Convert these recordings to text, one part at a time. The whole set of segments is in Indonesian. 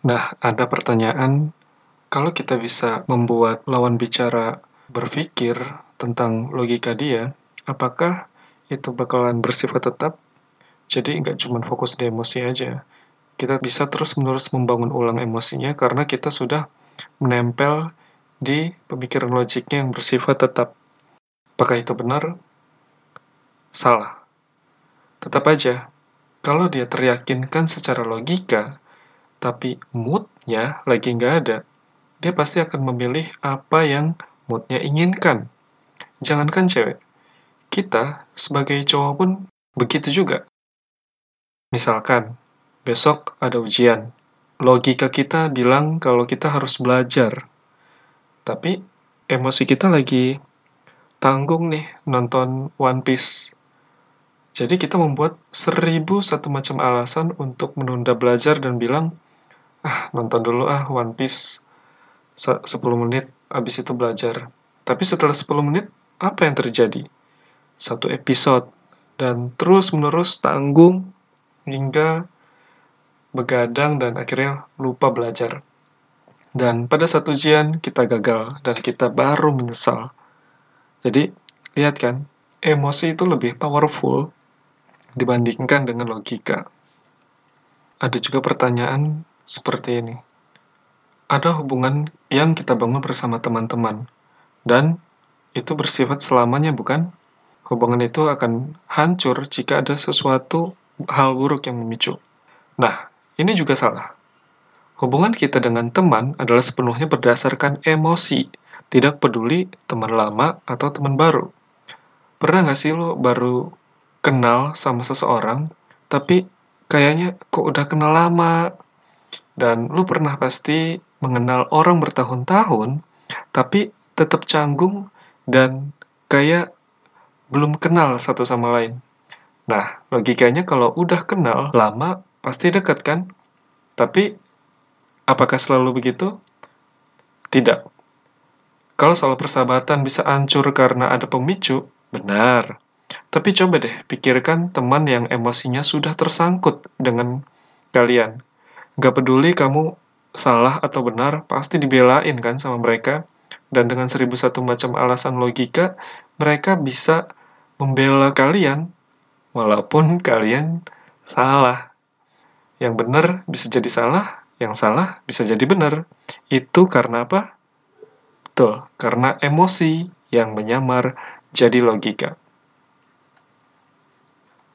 Nah, ada pertanyaan, kalau kita bisa membuat lawan bicara berpikir tentang logika dia, apakah itu bakalan bersifat tetap? Jadi nggak cuma fokus di emosi aja. Kita bisa terus-menerus membangun ulang emosinya karena kita sudah menempel di pemikiran logiknya yang bersifat tetap. Apakah itu benar? Salah. Tetap aja, kalau dia teryakinkan secara logika, tapi moodnya lagi nggak ada, dia pasti akan memilih apa yang moodnya inginkan. Jangankan cewek, kita sebagai cowok pun begitu juga. Misalkan, besok ada ujian. Logika kita bilang kalau kita harus belajar. Tapi, emosi kita lagi tanggung nih nonton One Piece. Jadi kita membuat seribu satu macam alasan untuk menunda belajar dan bilang, ah nonton dulu ah One Piece. 10 menit habis itu belajar. Tapi setelah 10 menit apa yang terjadi? Satu episode dan terus menerus tanggung hingga begadang dan akhirnya lupa belajar. Dan pada satu ujian kita gagal dan kita baru menyesal. Jadi lihat kan emosi itu lebih powerful dibandingkan dengan logika. Ada juga pertanyaan seperti ini. Ada hubungan yang kita bangun bersama teman-teman, dan itu bersifat selamanya, bukan? Hubungan itu akan hancur jika ada sesuatu hal buruk yang memicu. Nah, ini juga salah. Hubungan kita dengan teman adalah sepenuhnya berdasarkan emosi, tidak peduli teman lama atau teman baru. Pernah nggak sih lo baru kenal sama seseorang, tapi kayaknya kok udah kenal lama, dan lu pernah pasti mengenal orang bertahun-tahun, tapi tetap canggung dan kayak belum kenal satu sama lain. Nah, logikanya kalau udah kenal lama, pasti dekat kan? Tapi, apakah selalu begitu? Tidak. Kalau soal persahabatan bisa hancur karena ada pemicu, benar. Tapi coba deh pikirkan teman yang emosinya sudah tersangkut dengan kalian. Gak peduli kamu salah atau benar, pasti dibelain kan sama mereka. Dan dengan seribu satu macam alasan logika, mereka bisa membela kalian, walaupun kalian salah. Yang benar bisa jadi salah, yang salah bisa jadi benar. Itu karena apa? Betul, karena emosi yang menyamar jadi logika.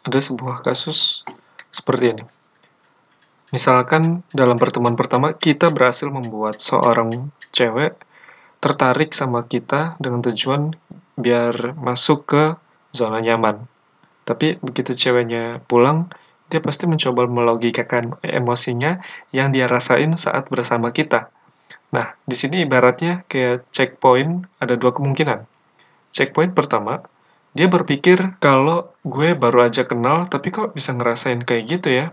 Ada sebuah kasus seperti ini. Misalkan dalam pertemuan pertama kita berhasil membuat seorang cewek tertarik sama kita dengan tujuan biar masuk ke zona nyaman. Tapi begitu ceweknya pulang, dia pasti mencoba melogikakan emosinya yang dia rasain saat bersama kita. Nah, di sini ibaratnya kayak checkpoint ada dua kemungkinan. Checkpoint pertama, dia berpikir kalau gue baru aja kenal tapi kok bisa ngerasain kayak gitu ya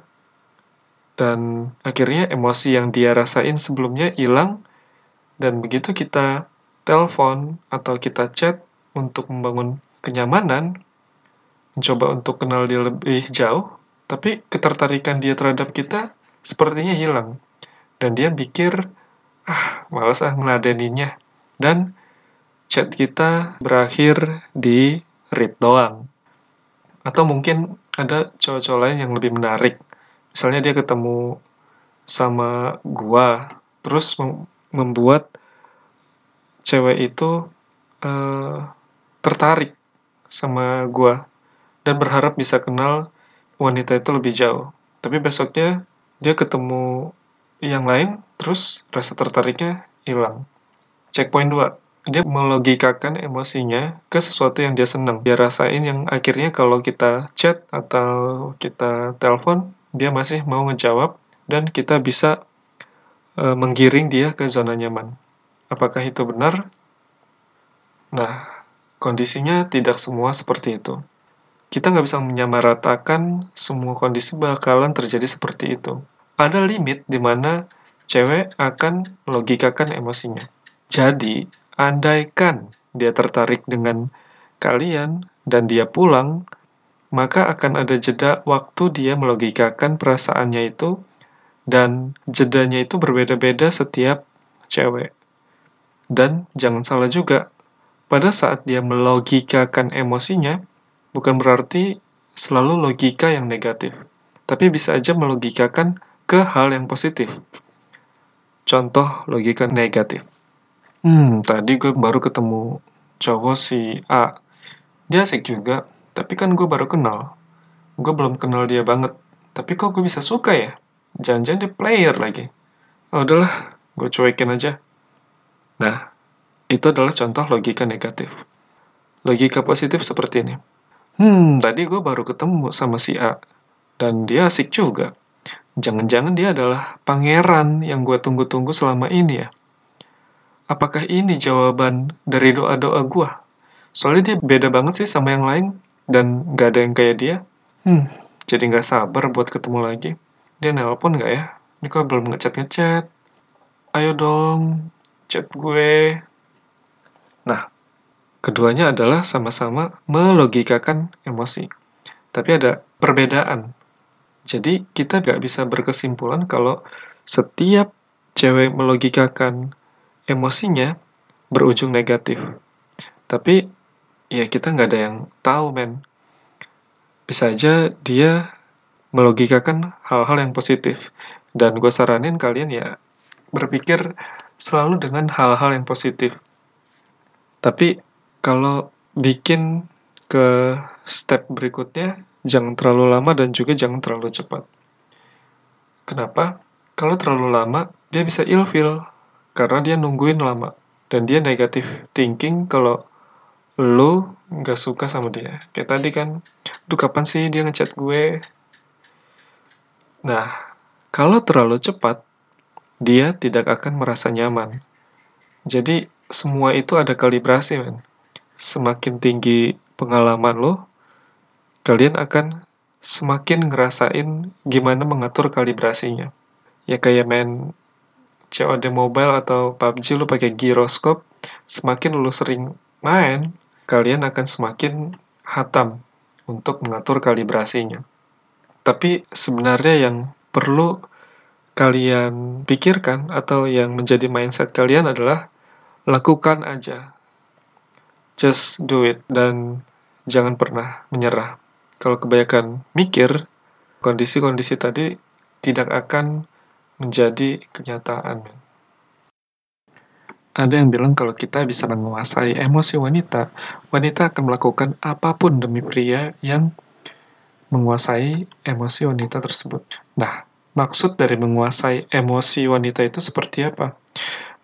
dan akhirnya emosi yang dia rasain sebelumnya hilang. Dan begitu kita telepon atau kita chat untuk membangun kenyamanan mencoba untuk kenal dia lebih jauh tapi ketertarikan dia terhadap kita sepertinya hilang. Dan dia pikir ah malas ah ngeladeninnya dan chat kita berakhir di read doang. Atau mungkin ada cowok-cowok lain yang lebih menarik misalnya dia ketemu sama gua terus membuat cewek itu uh, tertarik sama gua dan berharap bisa kenal wanita itu lebih jauh. Tapi besoknya dia ketemu yang lain terus rasa tertariknya hilang. Checkpoint 2 dia melogikakan emosinya ke sesuatu yang dia senang. Dia rasain yang akhirnya kalau kita chat atau kita telepon, dia masih mau ngejawab dan kita bisa e, menggiring dia ke zona nyaman. Apakah itu benar? Nah, kondisinya tidak semua seperti itu. Kita nggak bisa menyamaratakan semua kondisi bakalan terjadi seperti itu. Ada limit di mana cewek akan logikakan emosinya. Jadi, andaikan dia tertarik dengan kalian dan dia pulang, maka akan ada jeda waktu dia melogikakan perasaannya itu dan jedanya itu berbeda-beda setiap cewek. Dan jangan salah juga, pada saat dia melogikakan emosinya, bukan berarti selalu logika yang negatif, tapi bisa aja melogikakan ke hal yang positif. Contoh logika negatif. Hmm, tadi gue baru ketemu cowok si A. Dia asik juga, tapi kan gue baru kenal. Gue belum kenal dia banget, tapi kok gue bisa suka ya? Jangan-jangan dia player lagi. Oh, udahlah, gue cuekin aja. Nah, itu adalah contoh logika negatif. Logika positif seperti ini. Hmm, tadi gue baru ketemu sama si A. Dan dia asik juga. Jangan-jangan dia adalah pangeran yang gue tunggu-tunggu selama ini ya. Apakah ini jawaban dari doa-doa gue? Soalnya dia beda banget sih sama yang lain. Dan gak ada yang kayak dia. Hmm, jadi gak sabar buat ketemu lagi. Dia nelpon gak ya? Ini kok belum ngechat-ngechat? Ayo dong, chat gue. Nah, keduanya adalah sama-sama melogikakan emosi. Tapi ada perbedaan. Jadi kita gak bisa berkesimpulan kalau setiap cewek melogikakan emosinya berujung negatif. Tapi ya kita nggak ada yang tahu men. Bisa aja dia melogikakan hal-hal yang positif. Dan gue saranin kalian ya berpikir selalu dengan hal-hal yang positif. Tapi kalau bikin ke step berikutnya, jangan terlalu lama dan juga jangan terlalu cepat. Kenapa? Kalau terlalu lama, dia bisa ilfil karena dia nungguin lama dan dia negatif thinking kalau lo nggak suka sama dia. Kayak tadi kan, tuh kapan sih dia ngechat gue? Nah, kalau terlalu cepat, dia tidak akan merasa nyaman. Jadi, semua itu ada kalibrasi, men. Semakin tinggi pengalaman lo, kalian akan semakin ngerasain gimana mengatur kalibrasinya. Ya kayak main COD mobile atau PUBG lo pakai giroskop, semakin lo sering main, kalian akan semakin hatam untuk mengatur kalibrasinya. Tapi sebenarnya yang perlu kalian pikirkan atau yang menjadi mindset kalian adalah lakukan aja. Just do it dan jangan pernah menyerah. Kalau kebanyakan mikir, kondisi-kondisi tadi tidak akan menjadi kenyataan. Ada yang bilang kalau kita bisa menguasai emosi wanita, wanita akan melakukan apa pun demi pria yang menguasai emosi wanita tersebut. Nah, maksud dari menguasai emosi wanita itu seperti apa?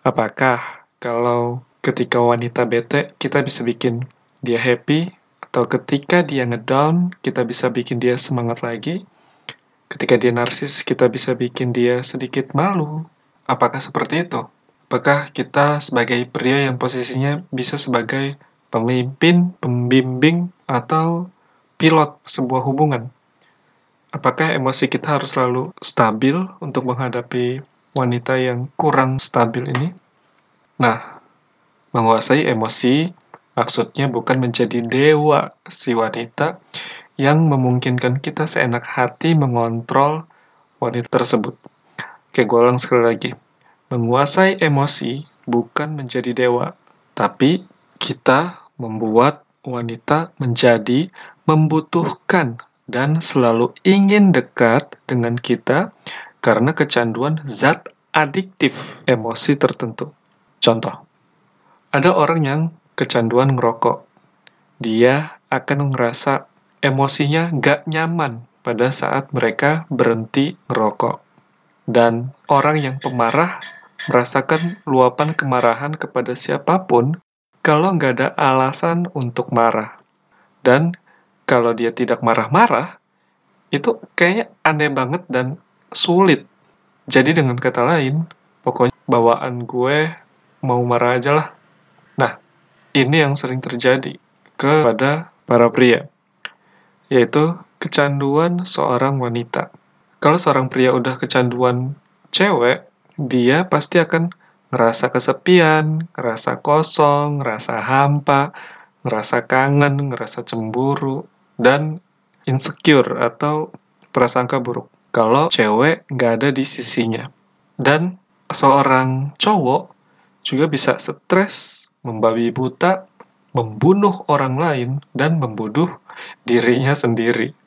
Apakah kalau ketika wanita bete, kita bisa bikin dia happy, atau ketika dia ngedown, kita bisa bikin dia semangat lagi. Ketika dia narsis, kita bisa bikin dia sedikit malu. Apakah seperti itu? Apakah kita sebagai pria yang posisinya bisa sebagai pemimpin, pembimbing, atau pilot sebuah hubungan? Apakah emosi kita harus selalu stabil untuk menghadapi wanita yang kurang stabil ini? Nah, menguasai emosi maksudnya bukan menjadi dewa si wanita yang memungkinkan kita seenak hati mengontrol wanita tersebut. Oke, gue ulang sekali lagi. Menguasai emosi bukan menjadi dewa, tapi kita membuat wanita menjadi membutuhkan dan selalu ingin dekat dengan kita karena kecanduan zat adiktif emosi tertentu. Contoh, ada orang yang kecanduan ngerokok. Dia akan ngerasa emosinya gak nyaman pada saat mereka berhenti ngerokok. Dan orang yang pemarah merasakan luapan kemarahan kepada siapa pun kalau nggak ada alasan untuk marah. Dan kalau dia tidak marah-marah, itu kayaknya aneh banget dan sulit. Jadi dengan kata lain, pokoknya bawaan gue mau marah aja lah. Nah, ini yang sering terjadi kepada para pria, yaitu kecanduan seorang wanita. Kalau seorang pria udah kecanduan cewek, dia pasti akan ngerasa kesepian, ngerasa kosong, ngerasa hampa, ngerasa kangen, ngerasa cemburu, dan insecure atau prasangka buruk. kalau cewek nggak ada di sisinya. Dan seorang cowok juga bisa stres, membabi buta, membunuh orang lain, dan membunuh dirinya sendiri.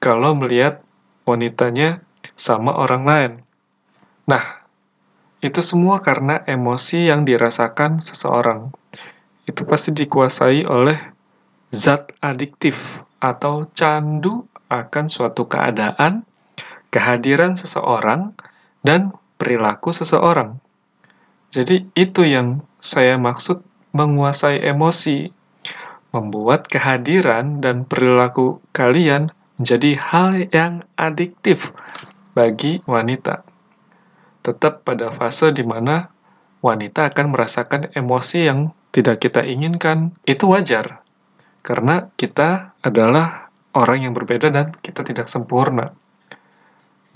Kalau melihat wanitanya sama orang lain. Nah, itu semua karena emosi yang dirasakan seseorang. Itu pasti dikuasai oleh zat adiktif atau candu akan suatu keadaan, kehadiran seseorang, dan perilaku seseorang. Jadi itu yang saya maksud menguasai emosi, membuat kehadiran dan perilaku kalian menjadi hal yang adiktif bagi wanita. Tetap pada fase di mana wanita akan merasakan emosi yang tidak kita inginkan, itu wajar. Karena kita adalah orang yang berbeda dan kita tidak sempurna.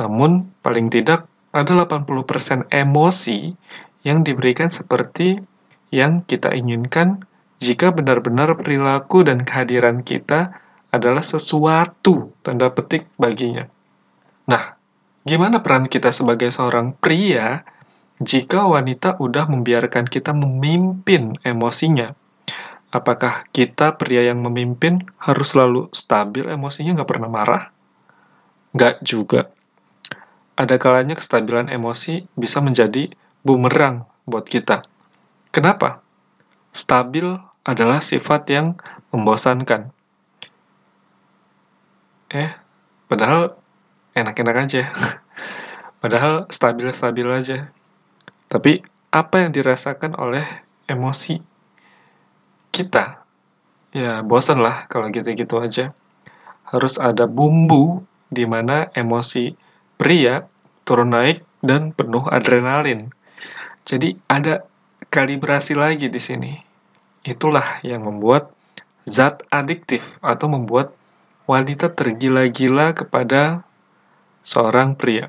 Namun, paling tidak ada 80% emosi yang diberikan seperti yang kita inginkan jika benar-benar perilaku dan kehadiran kita adalah sesuatu tanda petik baginya. Nah, gimana peran kita sebagai seorang pria jika wanita udah membiarkan kita memimpin emosinya? Apakah kita pria yang memimpin harus selalu stabil emosinya, nggak pernah marah? Nggak juga ada kalanya kestabilan emosi bisa menjadi bumerang buat kita. Kenapa? Stabil adalah sifat yang membosankan. Eh, padahal enak-enak aja. padahal stabil-stabil aja. Tapi apa yang dirasakan oleh emosi kita? Ya, bosan lah kalau gitu-gitu aja. Harus ada bumbu di mana emosi pria turun naik dan penuh adrenalin. Jadi ada kalibrasi lagi di sini. Itulah yang membuat zat adiktif atau membuat wanita tergila-gila kepada seorang pria.